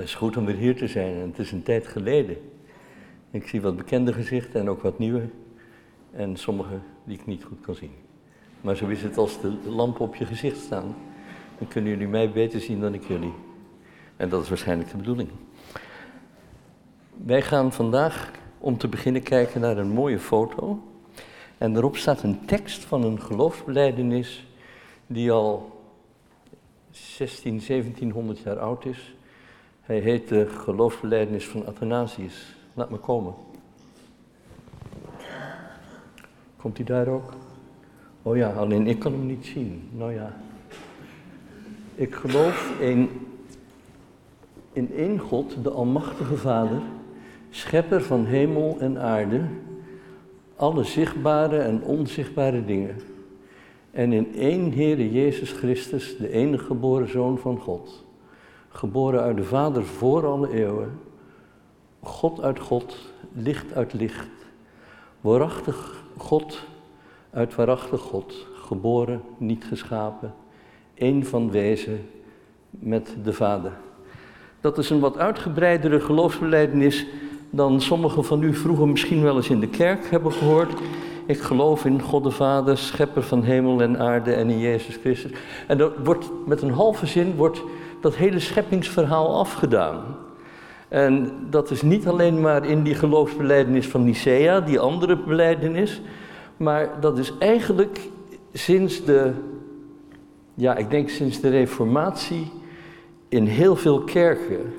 Het is goed om weer hier te zijn en het is een tijd geleden. Ik zie wat bekende gezichten en ook wat nieuwe. En sommige die ik niet goed kan zien. Maar zo is het als de lampen op je gezicht staan. Dan kunnen jullie mij beter zien dan ik jullie. En dat is waarschijnlijk de bedoeling. Wij gaan vandaag om te beginnen kijken naar een mooie foto. En daarop staat een tekst van een geloofsbeleidenis die al 16, 1700 jaar oud is. Hij heet de geloofsbeleidenis van Athanasius. Laat me komen. Komt hij daar ook? Oh ja, alleen ik kan hem niet zien. Nou ja. Ik geloof in, in één God, de Almachtige Vader, schepper van hemel en aarde, alle zichtbare en onzichtbare dingen. En in één Heere Jezus Christus, de enige geboren Zoon van God, geboren uit de Vader voor alle eeuwen, God uit God, licht uit licht, waarachtig God uit waarachtig God, geboren, niet geschapen, één van wezen met de Vader. Dat is een wat uitgebreidere geloofsbeleidenis dan sommigen van u vroeger misschien wel eens in de kerk hebben gehoord. Ik geloof in God de Vader, schepper van hemel en aarde en in Jezus Christus. En dat wordt, met een halve zin wordt dat hele scheppingsverhaal afgedaan. En dat is niet alleen maar in die geloofsbeleidenis van Nicea, die andere beleidenis, maar dat is eigenlijk sinds de, ja, ik denk sinds de Reformatie in heel veel kerken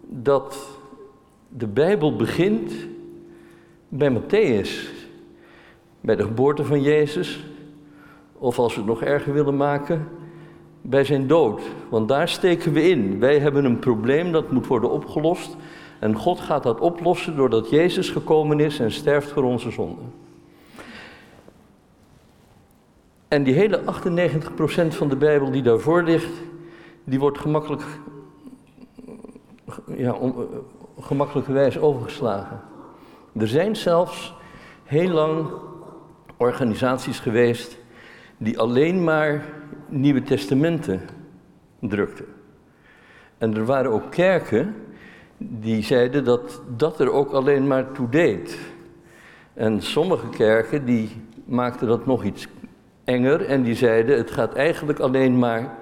dat de Bijbel begint bij Matthäus, bij de geboorte van Jezus, of als we het nog erger willen maken, bij zijn dood. Want daar steken we in. Wij hebben een probleem dat moet worden opgelost. En God gaat dat oplossen doordat Jezus gekomen is en sterft voor onze zonden. En die hele 98% van de Bijbel die daarvoor ligt, die wordt gemakkelijk, ja, on, gemakkelijkerwijs overgeslagen. Er zijn zelfs heel lang organisaties geweest die alleen maar Nieuwe Testamenten drukten. En er waren ook kerken die zeiden dat dat er ook alleen maar toe deed. En sommige kerken die maakten dat nog iets enger en die zeiden het gaat eigenlijk alleen maar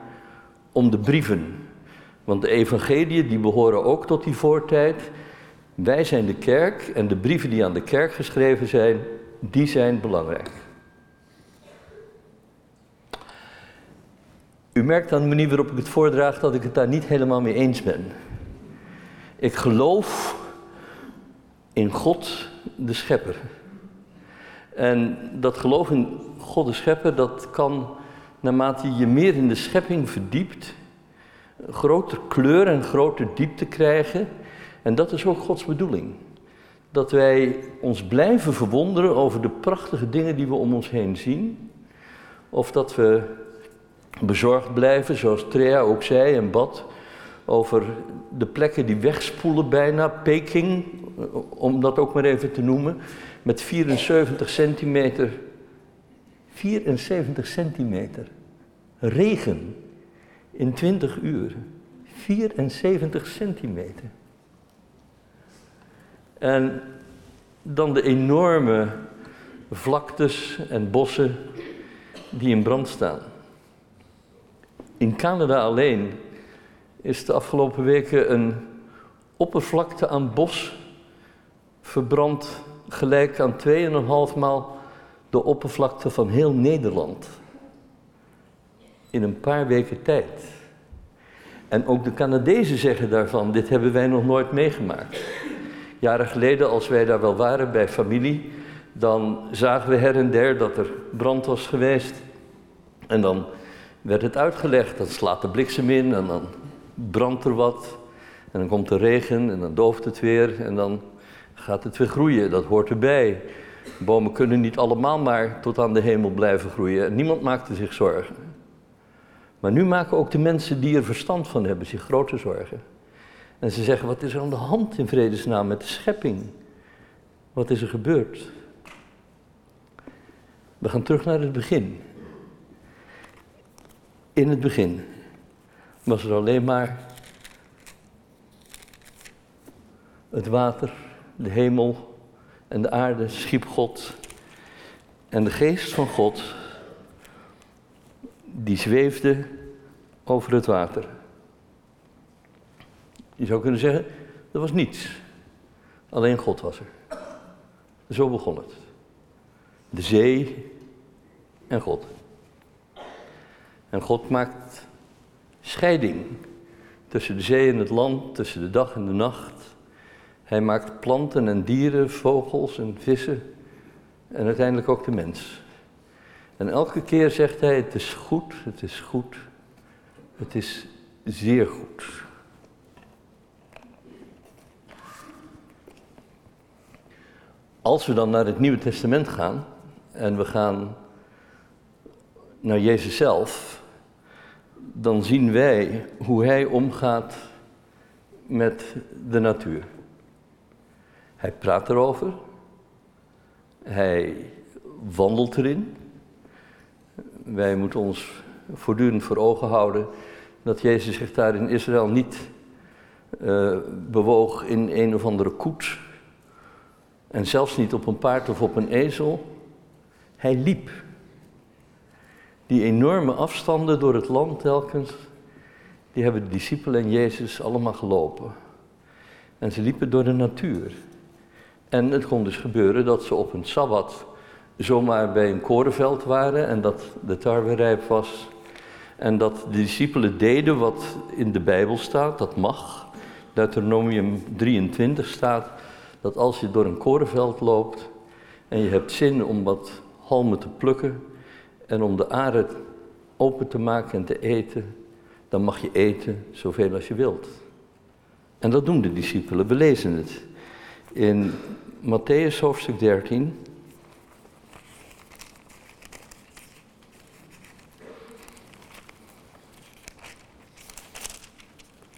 om de brieven. Want de evangeliën die behoren ook tot die voortijd. Wij zijn de kerk en de brieven die aan de kerk geschreven zijn, die zijn belangrijk. U merkt aan de manier waarop ik het voordraag dat ik het daar niet helemaal mee eens ben. Ik geloof in God de Schepper. En dat geloof in God de Schepper, dat kan naarmate je meer in de schepping verdiept, groter kleur en groter diepte krijgen. En dat is ook Gods bedoeling. Dat wij ons blijven verwonderen over de prachtige dingen die we om ons heen zien. Of dat we bezorgd blijven, zoals Trea ook zei en bad, over de plekken die wegspoelen bijna. Peking, om dat ook maar even te noemen, met 74 centimeter. 74 centimeter. Regen in 20 uur. 74 centimeter. En dan de enorme vlaktes en bossen die in brand staan. In Canada alleen is de afgelopen weken een oppervlakte aan bos verbrand gelijk aan 2,5 maal de oppervlakte van heel Nederland. In een paar weken tijd. En ook de Canadezen zeggen daarvan, dit hebben wij nog nooit meegemaakt. Jaren geleden, als wij daar wel waren bij familie, dan zagen we her en der dat er brand was geweest. En dan werd het uitgelegd, dan slaat de bliksem in en dan brandt er wat. En dan komt de regen en dan dooft het weer en dan gaat het weer groeien. Dat hoort erbij. Bomen kunnen niet allemaal maar tot aan de hemel blijven groeien. Niemand maakte zich zorgen. Maar nu maken ook de mensen die er verstand van hebben zich grote zorgen. En ze zeggen, wat is er aan de hand in vredesnaam met de schepping? Wat is er gebeurd? We gaan terug naar het begin. In het begin was er alleen maar het water, de hemel en de aarde schiep God. En de geest van God, die zweefde over het water. Je zou kunnen zeggen, er was niets. Alleen God was er. Zo begon het. De zee en God. En God maakt scheiding tussen de zee en het land, tussen de dag en de nacht. Hij maakt planten en dieren, vogels en vissen en uiteindelijk ook de mens. En elke keer zegt hij: Het is goed, het is goed, het is zeer goed. Als we dan naar het Nieuwe Testament gaan en we gaan naar Jezus zelf, dan zien wij hoe hij omgaat met de natuur. Hij praat erover, hij wandelt erin. Wij moeten ons voortdurend voor ogen houden dat Jezus zich daar in Israël niet uh, bewoog in een of andere koets. En zelfs niet op een paard of op een ezel. Hij liep. Die enorme afstanden door het land telkens, die hebben de discipelen en Jezus allemaal gelopen. En ze liepen door de natuur. En het kon dus gebeuren dat ze op een sabbat zomaar bij een korenveld waren en dat de tarwe rijp was. En dat de discipelen deden wat in de Bijbel staat, dat mag. Deuteronomium 23 staat dat als je door een korenveld loopt en je hebt zin om wat halmen te plukken en om de aarde open te maken en te eten, dan mag je eten zoveel als je wilt. En dat doen de discipelen, we lezen het. In Matthäus hoofdstuk 13,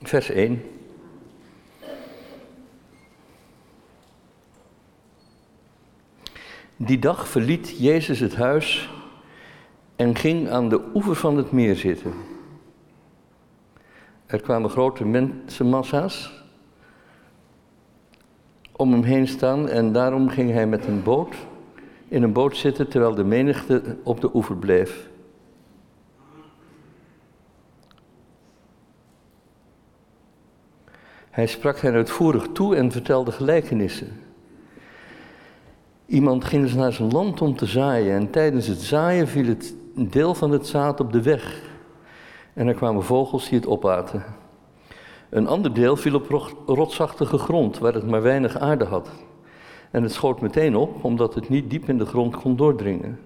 vers 1. Die dag verliet Jezus het huis en ging aan de oever van het meer zitten. Er kwamen grote mensenmassa's om hem heen staan en daarom ging hij met een boot in een boot zitten terwijl de menigte op de oever bleef. Hij sprak hen uitvoerig toe en vertelde gelijkenissen. Iemand ging eens naar zijn land om te zaaien en tijdens het zaaien viel het deel van het zaad op de weg. En er kwamen vogels die het opaten. Een ander deel viel op rotsachtige grond, waar het maar weinig aarde had. En het schoot meteen op, omdat het niet diep in de grond kon doordringen.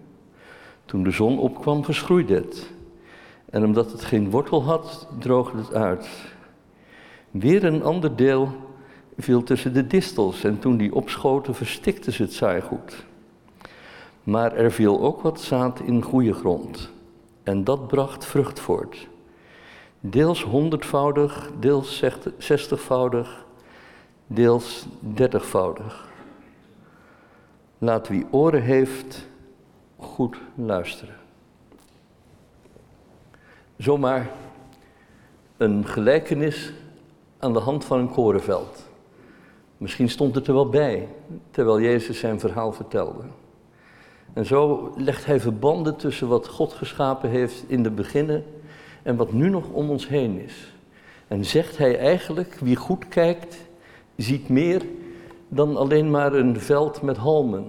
Toen de zon opkwam, verschroeide het. En omdat het geen wortel had, droogde het uit. Weer een ander deel viel tussen de distels en toen die opschoten verstikte ze het zaaigoed. Maar er viel ook wat zaad in goede grond en dat bracht vrucht voort. Deels honderdvoudig, deels zestigvoudig, deels dertigvoudig. Laat wie oren heeft goed luisteren. Zomaar een gelijkenis aan de hand van een korenveld. Misschien stond het er wel bij, terwijl Jezus zijn verhaal vertelde. En zo legt hij verbanden tussen wat God geschapen heeft in de beginnen en wat nu nog om ons heen is. En zegt hij eigenlijk, wie goed kijkt, ziet meer dan alleen maar een veld met halmen.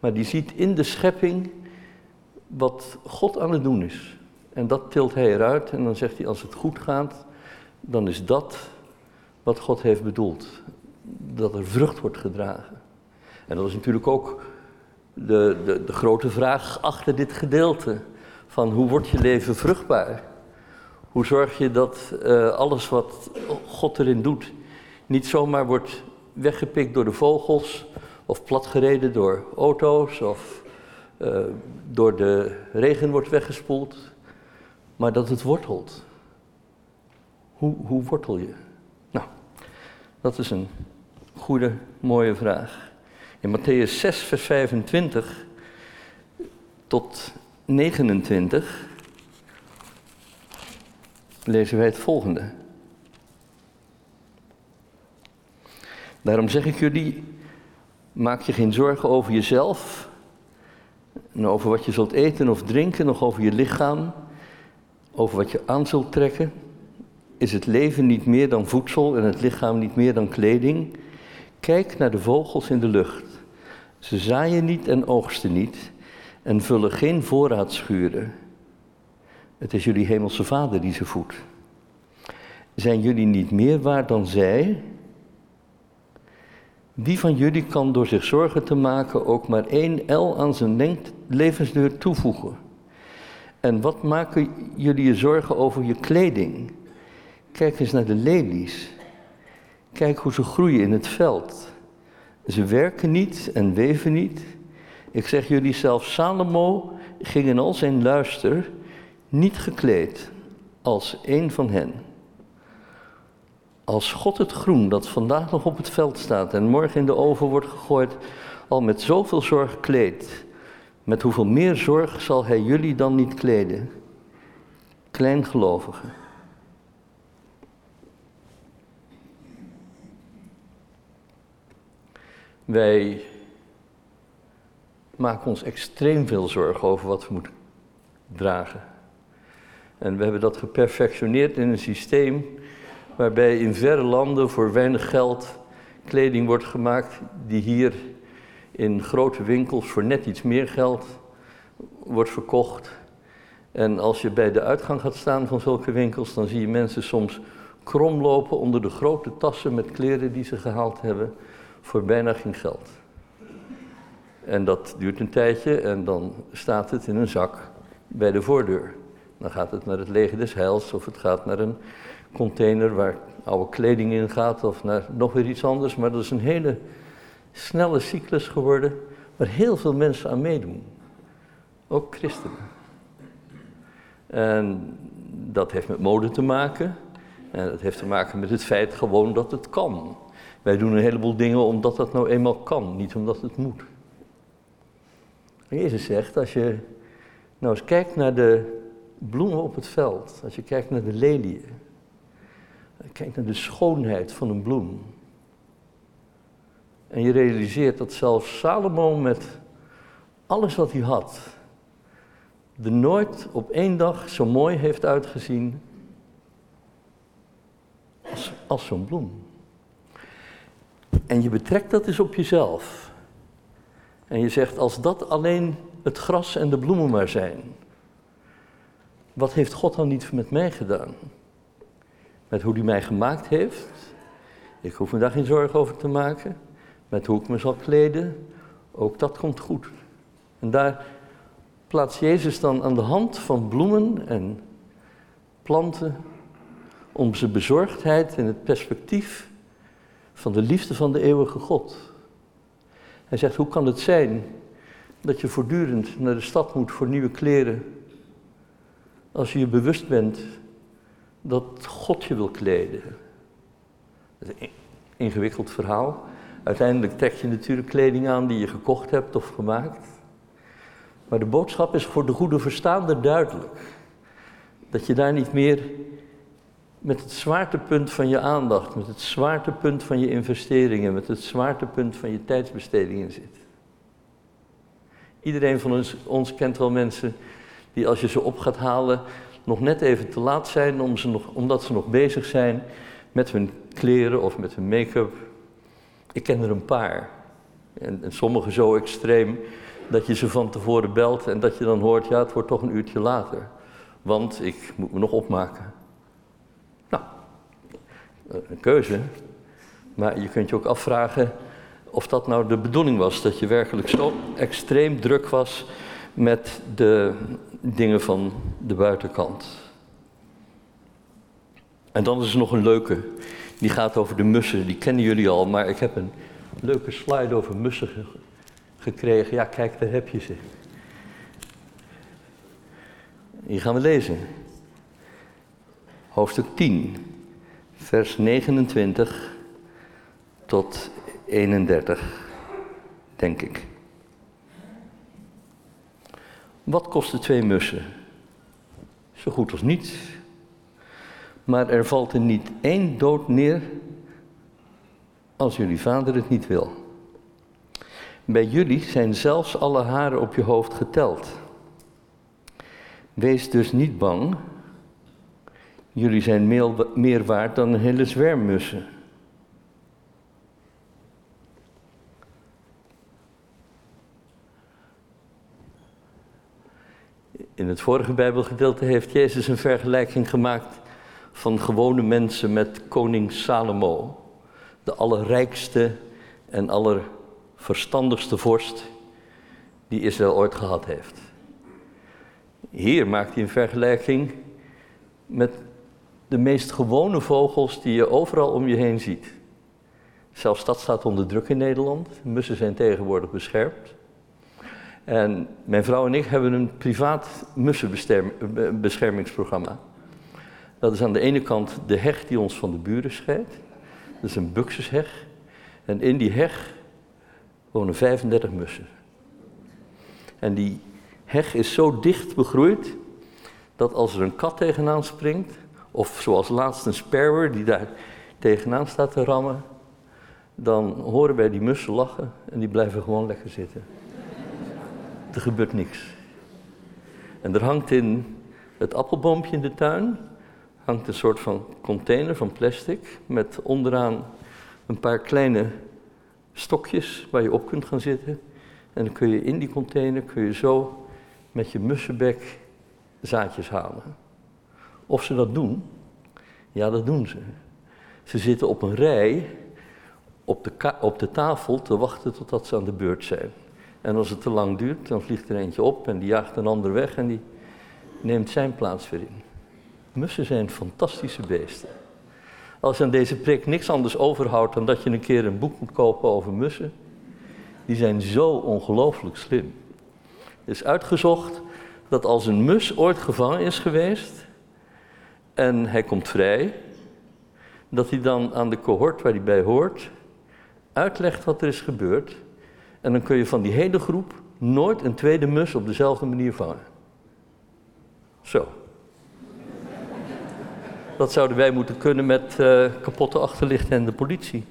Maar die ziet in de schepping wat God aan het doen is. En dat tilt hij eruit en dan zegt hij, als het goed gaat, dan is dat wat God heeft bedoeld. Dat er vrucht wordt gedragen. En dat is natuurlijk ook de, de, de grote vraag achter dit gedeelte. Van hoe wordt je leven vruchtbaar? Hoe zorg je dat uh, alles wat God erin doet niet zomaar wordt weggepikt door de vogels of platgereden door auto's of uh, door de regen wordt weggespoeld, maar dat het wortelt. Hoe, hoe wortel je? Nou, dat is een goede, mooie vraag. In Matthäus 6, vers 25 tot 29 lezen wij het volgende. Daarom zeg ik jullie, maak je geen zorgen over jezelf, over wat je zult eten of drinken, nog over je lichaam, over wat je aan zult trekken. Is het leven niet meer dan voedsel en het lichaam niet meer dan kleding? Kijk naar de vogels in de lucht. Ze zaaien niet en oogsten niet en vullen geen voorraadschuren. Het is jullie hemelse vader die ze voedt. Zijn jullie niet meer waard dan zij? Wie van jullie kan door zich zorgen te maken ook maar één L aan zijn levensduur toevoegen? En wat maken jullie je zorgen over je kleding? Kijk eens naar de lelies. Kijk hoe ze groeien in het veld. Ze werken niet en weven niet. Ik zeg jullie zelf, Salomo ging in al zijn luister niet gekleed als een van hen. Als God het groen dat vandaag nog op het veld staat en morgen in de oven wordt gegooid, al met zoveel zorg kleedt, met hoeveel meer zorg zal Hij jullie dan niet kleden? Kleingelovigen. Wij maken ons extreem veel zorgen over wat we moeten dragen. En we hebben dat geperfectioneerd in een systeem waarbij in verre landen voor weinig geld kleding wordt gemaakt die hier in grote winkels voor net iets meer geld wordt verkocht. En als je bij de uitgang gaat staan van zulke winkels, dan zie je mensen soms kromlopen onder de grote tassen met kleren die ze gehaald hebben voor bijna geen geld. En dat duurt een tijdje en dan staat het in een zak bij de voordeur. Dan gaat het naar het leger des heils of het gaat naar een container waar oude kleding in gaat of naar nog weer iets anders. Maar dat is een hele snelle cyclus geworden waar heel veel mensen aan meedoen. Ook christenen. En dat heeft met mode te maken. En dat heeft te maken met het feit gewoon dat het kan. Wij doen een heleboel dingen omdat dat nou eenmaal kan, niet omdat het moet. Jezus zegt, als je nou eens kijkt naar de bloemen op het veld, als je kijkt naar de leliën, Kijk naar de schoonheid van een bloem. En je realiseert dat zelfs Salomo met alles wat hij had, er nooit op één dag zo mooi heeft uitgezien als, als zo'n bloem. En je betrekt dat eens op jezelf. En je zegt, als dat alleen het gras en de bloemen maar zijn, wat heeft God dan niet met mij gedaan? met hoe hij mij gemaakt heeft. Ik hoef me daar geen zorgen over te maken. Met hoe ik me zal kleden, ook dat komt goed. En daar plaatst Jezus dan aan de hand van bloemen en planten om zijn bezorgdheid in het perspectief van de liefde van de eeuwige God. Hij zegt, hoe kan het zijn dat je voortdurend naar de stad moet voor nieuwe kleren, als je je bewust bent dat God je wil kleden. Dat is een ingewikkeld verhaal. Uiteindelijk trek je natuurlijk kleding aan die je gekocht hebt of gemaakt. Maar de boodschap is voor de goede verstaander duidelijk. Dat je daar niet meer met het zwaartepunt van je aandacht, met het zwaartepunt van je investeringen, met het zwaartepunt van je tijdsbestedingen zit. Iedereen van ons, ons kent wel mensen die als je ze op gaat halen, nog net even te laat zijn om ze nog, omdat ze nog bezig zijn met hun kleren of met hun make-up. Ik ken er een paar. En, en sommige zo extreem dat je ze van tevoren belt en dat je dan hoort, ja, het wordt toch een uurtje later. Want ik moet me nog opmaken. Nou, een keuze. Maar je kunt je ook afvragen of dat nou de bedoeling was. Dat je werkelijk zo extreem druk was met de dingen van de buitenkant. En dan is er nog een leuke, die gaat over de mussen. Die kennen jullie al, maar ik heb een leuke slide over mussen gekregen. Ja, kijk, daar heb je ze. Hier gaan we lezen. Hoofdstuk 10, vers 29 tot 31, denk ik. Wat kosten twee mussen? Zo goed als niets. Maar er valt er niet één dood neer als jullie vader het niet wil. Bij jullie zijn zelfs alle haren op je hoofd geteld. Wees dus niet bang. Jullie zijn meer waard dan een hele zwerm mussen. In het vorige Bijbelgedeelte heeft Jezus een vergelijking gemaakt van gewone mensen met koning Salomo, de allerrijkste en allerverstandigste vorst die Israël ooit gehad heeft. Hier maakt hij een vergelijking met de meest gewone vogels die je overal om je heen ziet. Zelfs dat staat onder druk in Nederland. Mussen zijn tegenwoordig beschermd. En mijn vrouw en ik hebben een privaat mussenbeschermingsprogramma. Dat is aan de ene kant de heg die ons van de buren scheidt. Dat is een buxusheg. En in die heg wonen 35 mussen. En die heg is zo dicht begroeid dat als er een kat tegenaan springt, of zoals laatst een sparrow die daar tegenaan staat te rammen, dan horen wij die mussen lachen en die blijven gewoon lekker zitten. Er gebeurt niks. En er hangt in het appelboompje in de tuin hangt een soort van container van plastic met onderaan een paar kleine stokjes waar je op kunt gaan zitten. En dan kun je in die container kun je zo met je mussenbek zaadjes halen. Of ze dat doen? Ja, dat doen ze. Ze zitten op een rij op de, op de tafel te wachten totdat ze aan de beurt zijn. En als het te lang duurt, dan vliegt er eentje op en die jaagt een ander weg en die neemt zijn plaats weer in. Mussen zijn fantastische beesten. Als je aan deze prik niks anders overhoudt dan dat je een keer een boek moet kopen over mussen, die zijn zo ongelooflijk slim. Het is uitgezocht dat als een mus ooit gevangen is geweest en hij komt vrij, dat hij dan aan de cohort waar hij bij hoort uitlegt wat er is gebeurd. En dan kun je van die hele groep nooit een tweede mus op dezelfde manier vangen. Zo. Dat zouden wij moeten kunnen met uh, kapotte achterlichten en de politie.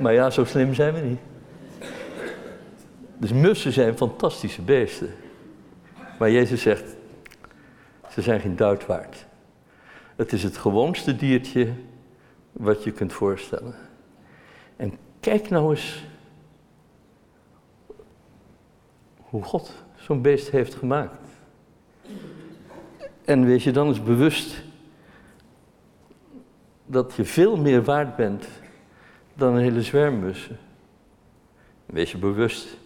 Maar ja, zo slim zijn we niet. Dus mussen zijn fantastische beesten. Maar Jezus zegt, ze zijn geen duit waard. Het is het gewoonste diertje wat je kunt voorstellen. En kijk nou eens hoe God zo'n beest heeft gemaakt. En wees je dan eens bewust dat je veel meer waard bent dan een hele zwermmussen. Wees je bewust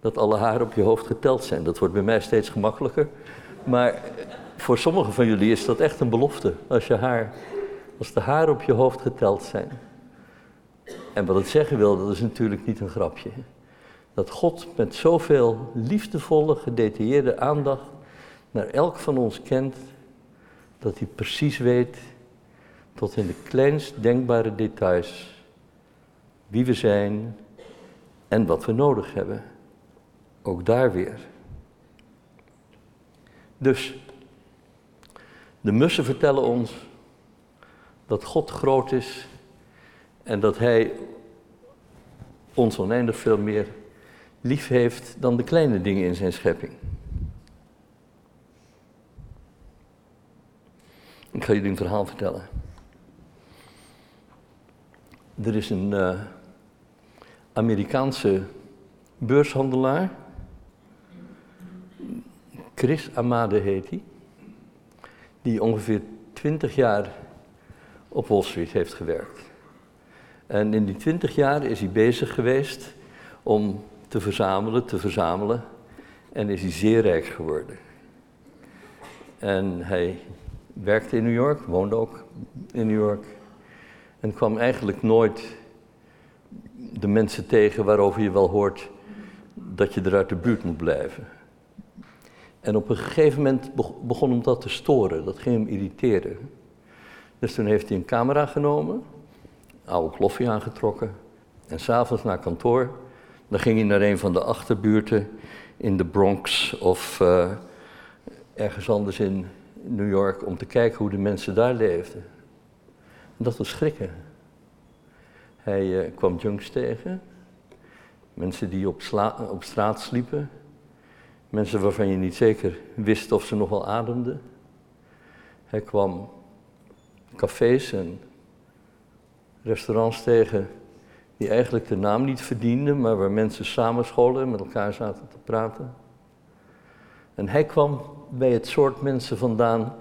dat alle haren op je hoofd geteld zijn. Dat wordt bij mij steeds gemakkelijker. Maar voor sommigen van jullie is dat echt een belofte. Als, je haar, als de haren op je hoofd geteld zijn. En wat het zeggen wil, dat is natuurlijk niet een grapje. Dat God met zoveel liefdevolle, gedetailleerde aandacht naar elk van ons kent, dat hij precies weet tot in de kleinst denkbare details wie we zijn en wat we nodig hebben. Ook daar weer. Dus, de mussen vertellen ons dat God groot is en dat Hij ons oneindig veel meer lief heeft dan de kleine dingen in zijn schepping. Ik ga jullie een verhaal vertellen. Er is een uh, Amerikaanse beurshandelaar. Chris Amade heet hij. Die ongeveer 20 jaar op Wall Street heeft gewerkt. En in die 20 jaar is hij bezig geweest om te verzamelen, te verzamelen. En is hij zeer rijk geworden. En hij werkte in New York, woonde ook in New York. En kwam eigenlijk nooit de mensen tegen waarover je wel hoort dat je er uit de buurt moet blijven. En op een gegeven moment begon hem dat te storen, dat ging hem irriteren. Dus toen heeft hij een camera genomen, oude kloffie aangetrokken en s'avonds naar kantoor. Dan ging hij naar een van de achterbuurten in de Bronx of uh, ergens anders in New York om te kijken hoe de mensen daar leefden. En dat was schrikken. Hij uh, kwam junks tegen, mensen die op, op straat sliepen, mensen waarvan je niet zeker wist of ze nog wel ademden. Hij kwam cafés en restaurants tegen die eigenlijk de naam niet verdienden, maar waar mensen samenscholen en met elkaar zaten te praten. En hij kwam bij het soort mensen vandaan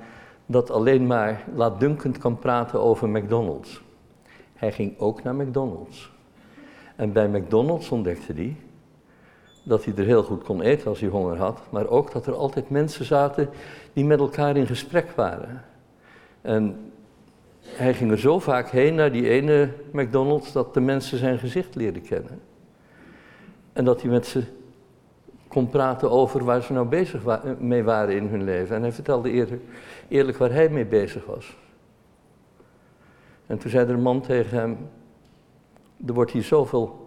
dat alleen maar laatdunkend kan praten over McDonald's. Hij ging ook naar McDonald's. En bij McDonald's ontdekte hij dat hij er heel goed kon eten als hij honger had, maar ook dat er altijd mensen zaten die met elkaar in gesprek waren. En hij ging er zo vaak heen naar die ene McDonald's dat de mensen zijn gezicht leerden kennen. En dat hij met ze kon praten over waar ze nou bezig mee waren in hun leven. En hij vertelde eerder, eerlijk waar hij mee bezig was. En toen zei er een man tegen hem, er wordt hier zoveel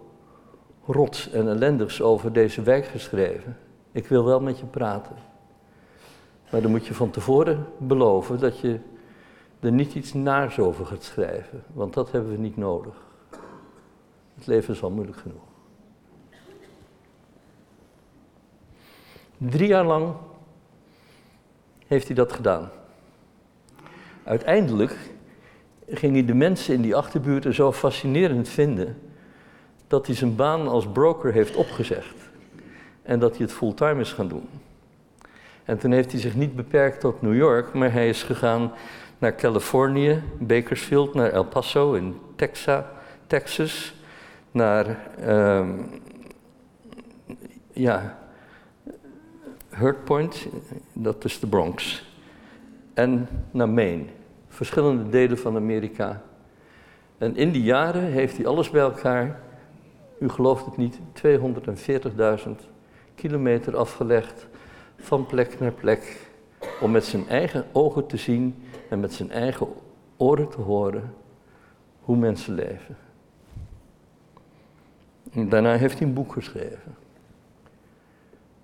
rots en ellendigs over deze wijk geschreven. Ik wil wel met je praten. Maar dan moet je van tevoren beloven dat je er niet iets naars over gaat schrijven, want dat hebben we niet nodig. Het leven is al moeilijk genoeg. Drie jaar lang heeft hij dat gedaan. Uiteindelijk ging hij de mensen in die achterbuurten zo fascinerend vinden dat hij zijn baan als broker heeft opgezegd en dat hij het fulltime is gaan doen. En toen heeft hij zich niet beperkt tot New York, maar hij is gegaan naar Californië, Bakersfield, naar El Paso in Texas, Texas naar um, ja, Hurt Point, dat is de Bronx, en naar Maine, verschillende delen van Amerika. En in die jaren heeft hij alles bij elkaar, u gelooft het niet, 240.000 kilometer afgelegd van plek naar plek, om met zijn eigen ogen te zien en met zijn eigen oren te horen hoe mensen leven. En daarna heeft hij een boek geschreven.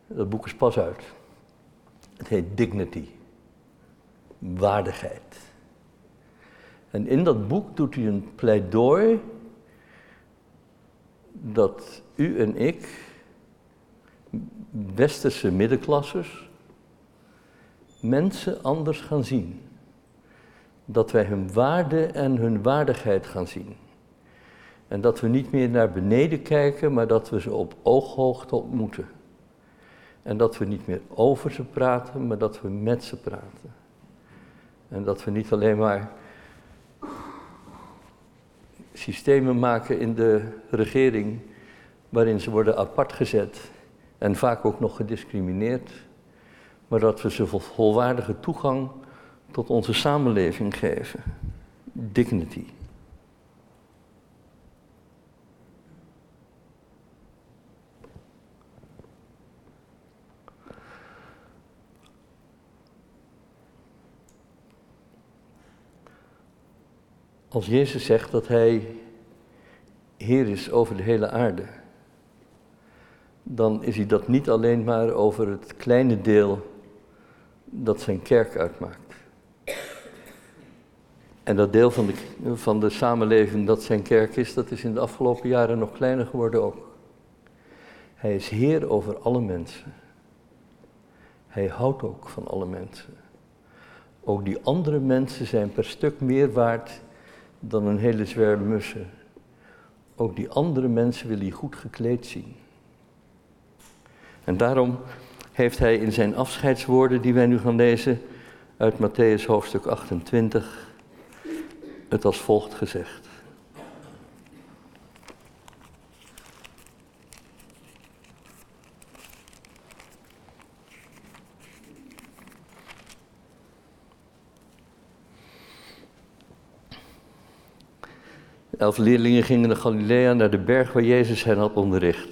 Dat boek is pas uit. Het heet Dignity. Waardigheid. En in dat boek doet hij een pleidooi dat u en ik, westerse middenklassers, mensen anders gaan zien dat wij hun waarde en hun waardigheid gaan zien. En dat we niet meer naar beneden kijken, maar dat we ze op ooghoogte ontmoeten. En dat we niet meer over ze praten, maar dat we met ze praten. En dat we niet alleen maar systemen maken in de regering waarin ze worden apart gezet en vaak ook nog gediscrimineerd, maar dat we ze volwaardige toegang tot onze samenleving geven. Dignity. Als Jezus zegt dat Hij Heer is over de hele aarde, dan is Hij dat niet alleen maar over het kleine deel dat zijn kerk uitmaakt. En dat deel van de, van de samenleving dat zijn kerk is, dat is in de afgelopen jaren nog kleiner geworden ook. Hij is Heer over alle mensen. Hij houdt ook van alle mensen. Ook die andere mensen zijn per stuk meer waard dan een hele zwerm mussen. Ook die andere mensen wil hij goed gekleed zien. En daarom heeft hij in zijn afscheidswoorden, die wij nu gaan lezen uit Matthäus hoofdstuk 28, het als volgt gezegd. Elf leerlingen gingen naar Galilea, naar de berg waar Jezus hen had onderricht.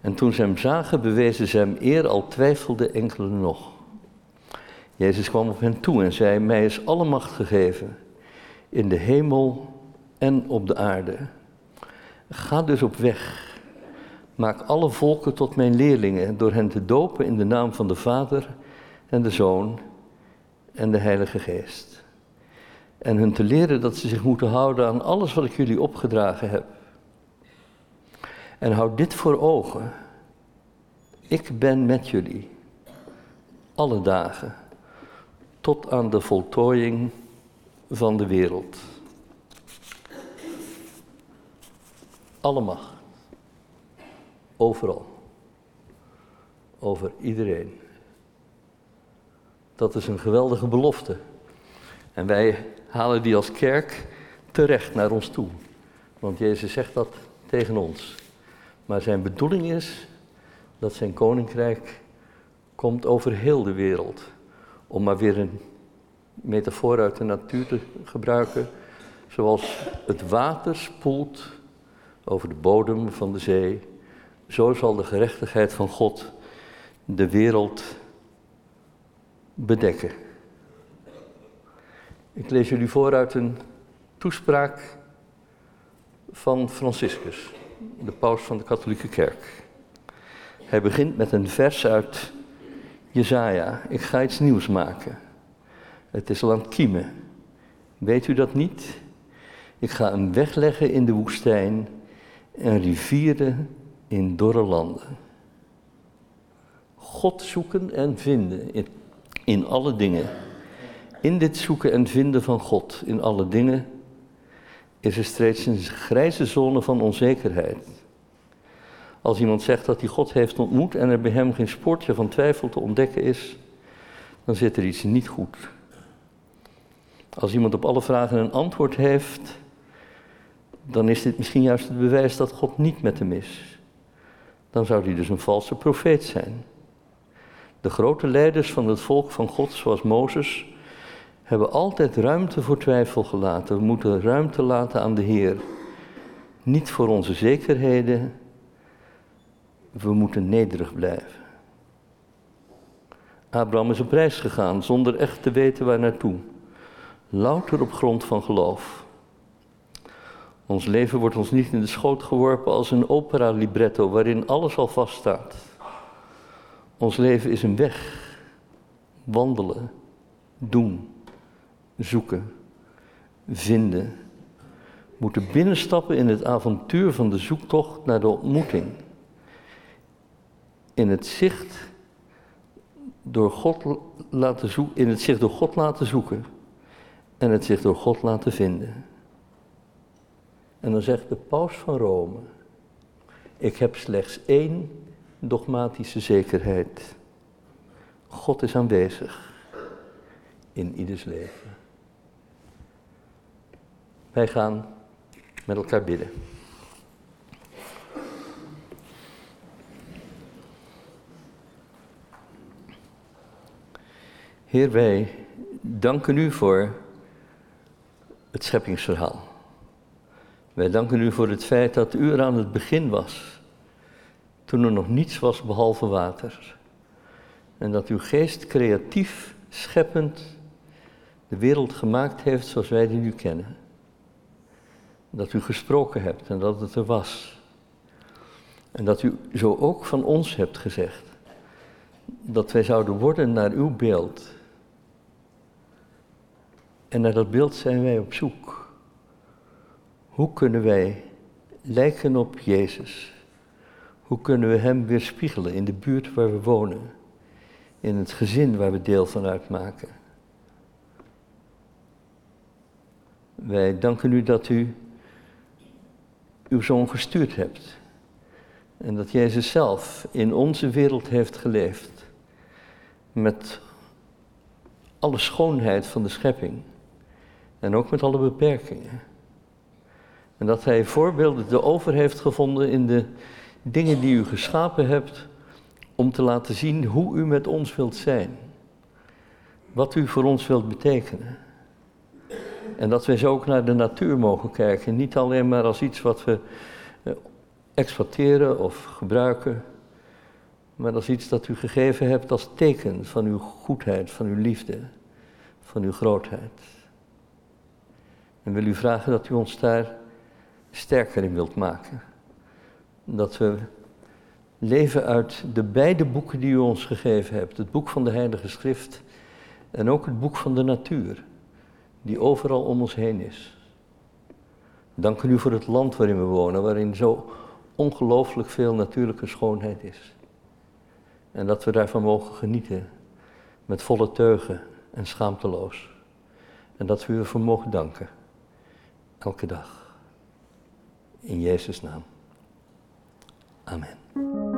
En toen ze hem zagen, bewezen ze hem eer, al twijfelden enkelen nog. Jezus kwam op hen toe en zei, mij is alle macht gegeven, in de hemel en op de aarde. Ga dus op weg. Maak alle volken tot mijn leerlingen door hen te dopen in de naam van de Vader en de Zoon en de Heilige Geest. En hun te leren dat ze zich moeten houden aan alles wat ik jullie opgedragen heb. En houd dit voor ogen. Ik ben met jullie alle dagen tot aan de voltooiing van de wereld. Alle macht. Overal. Over iedereen. Dat is een geweldige belofte. En wij halen die als kerk terecht naar ons toe. Want Jezus zegt dat tegen ons. Maar zijn bedoeling is dat zijn koninkrijk komt over heel de wereld. Om maar weer een metafoor uit de natuur te gebruiken. Zoals het water spoelt over de bodem van de zee. Zo zal de gerechtigheid van God de wereld bedekken. Ik lees jullie voor uit een toespraak van Franciscus, de paus van de katholieke kerk. Hij begint met een vers uit Jezaja. Ik ga iets nieuws maken. Het is het kiemen. Weet u dat niet? Ik ga een weg leggen in de woestijn en rivieren in dorre landen. God zoeken en vinden in, in alle dingen. In dit zoeken en vinden van God in alle dingen is er steeds een grijze zone van onzekerheid. Als iemand zegt dat hij God heeft ontmoet en er bij hem geen spoortje van twijfel te ontdekken is, dan zit er iets niet goed. Als iemand op alle vragen een antwoord heeft, dan is dit misschien juist het bewijs dat God niet met hem is. Dan zou hij dus een valse profeet zijn. De grote leiders van het volk van God, zoals Mozes, hebben altijd ruimte voor twijfel gelaten. We moeten ruimte laten aan de Heer. Niet voor onze zekerheden. We moeten nederig blijven. Abraham is op reis gegaan zonder echt te weten waar naartoe. Louter op grond van geloof. Ons leven wordt ons niet in de schoot geworpen als een opera libretto waarin alles al vaststaat. Ons leven is een weg. Wandelen, doen, zoeken, vinden. Moeten binnenstappen in het avontuur van de zoektocht naar de ontmoeting. In het zicht door God laten zoeken, in het zicht door God laten zoeken en het zich door God laten vinden. En dan zegt de paus van Rome, ik heb slechts één dogmatische zekerheid. God is aanwezig in ieders leven. Wij gaan met elkaar bidden. Heer, wij danken u voor het scheppingsverhaal. Wij danken u voor het feit dat u er aan het begin was, toen er nog niets was behalve water. En dat uw geest creatief, scheppend de wereld gemaakt heeft zoals wij die nu kennen. Dat u gesproken hebt en dat het er was. En dat u zo ook van ons hebt gezegd. Dat wij zouden worden naar uw beeld. En naar dat beeld zijn wij op zoek. Hoe kunnen wij lijken op Jezus? Hoe kunnen we Hem weerspiegelen in de buurt waar we wonen? In het gezin waar we deel van uitmaken? Wij danken u dat u uw zoon gestuurd hebt. En dat Jezus zelf in onze wereld heeft geleefd. Met alle schoonheid van de schepping. En ook met alle beperkingen. En dat hij voorbeelden de over heeft gevonden in de dingen die u geschapen hebt, om te laten zien hoe u met ons wilt zijn. Wat u voor ons wilt betekenen. En dat we zo ook naar de natuur mogen kijken. Niet alleen maar als iets wat we eh, exploiteren of gebruiken, maar als iets dat u gegeven hebt als teken van uw goedheid, van uw liefde, van uw grootheid. En wil u vragen dat u ons daar sterker in wilt maken. Dat we leven uit de beide boeken die u ons gegeven hebt. Het boek van de Heilige Schrift en ook het boek van de natuur, die overal om ons heen is. Dank u voor het land waarin we wonen, waarin zo ongelooflijk veel natuurlijke schoonheid is. En dat we daarvan mogen genieten met volle teugen en schaamteloos. En dat we u ervoor mogen danken. Elke dag. In Jezus' naam. Amen.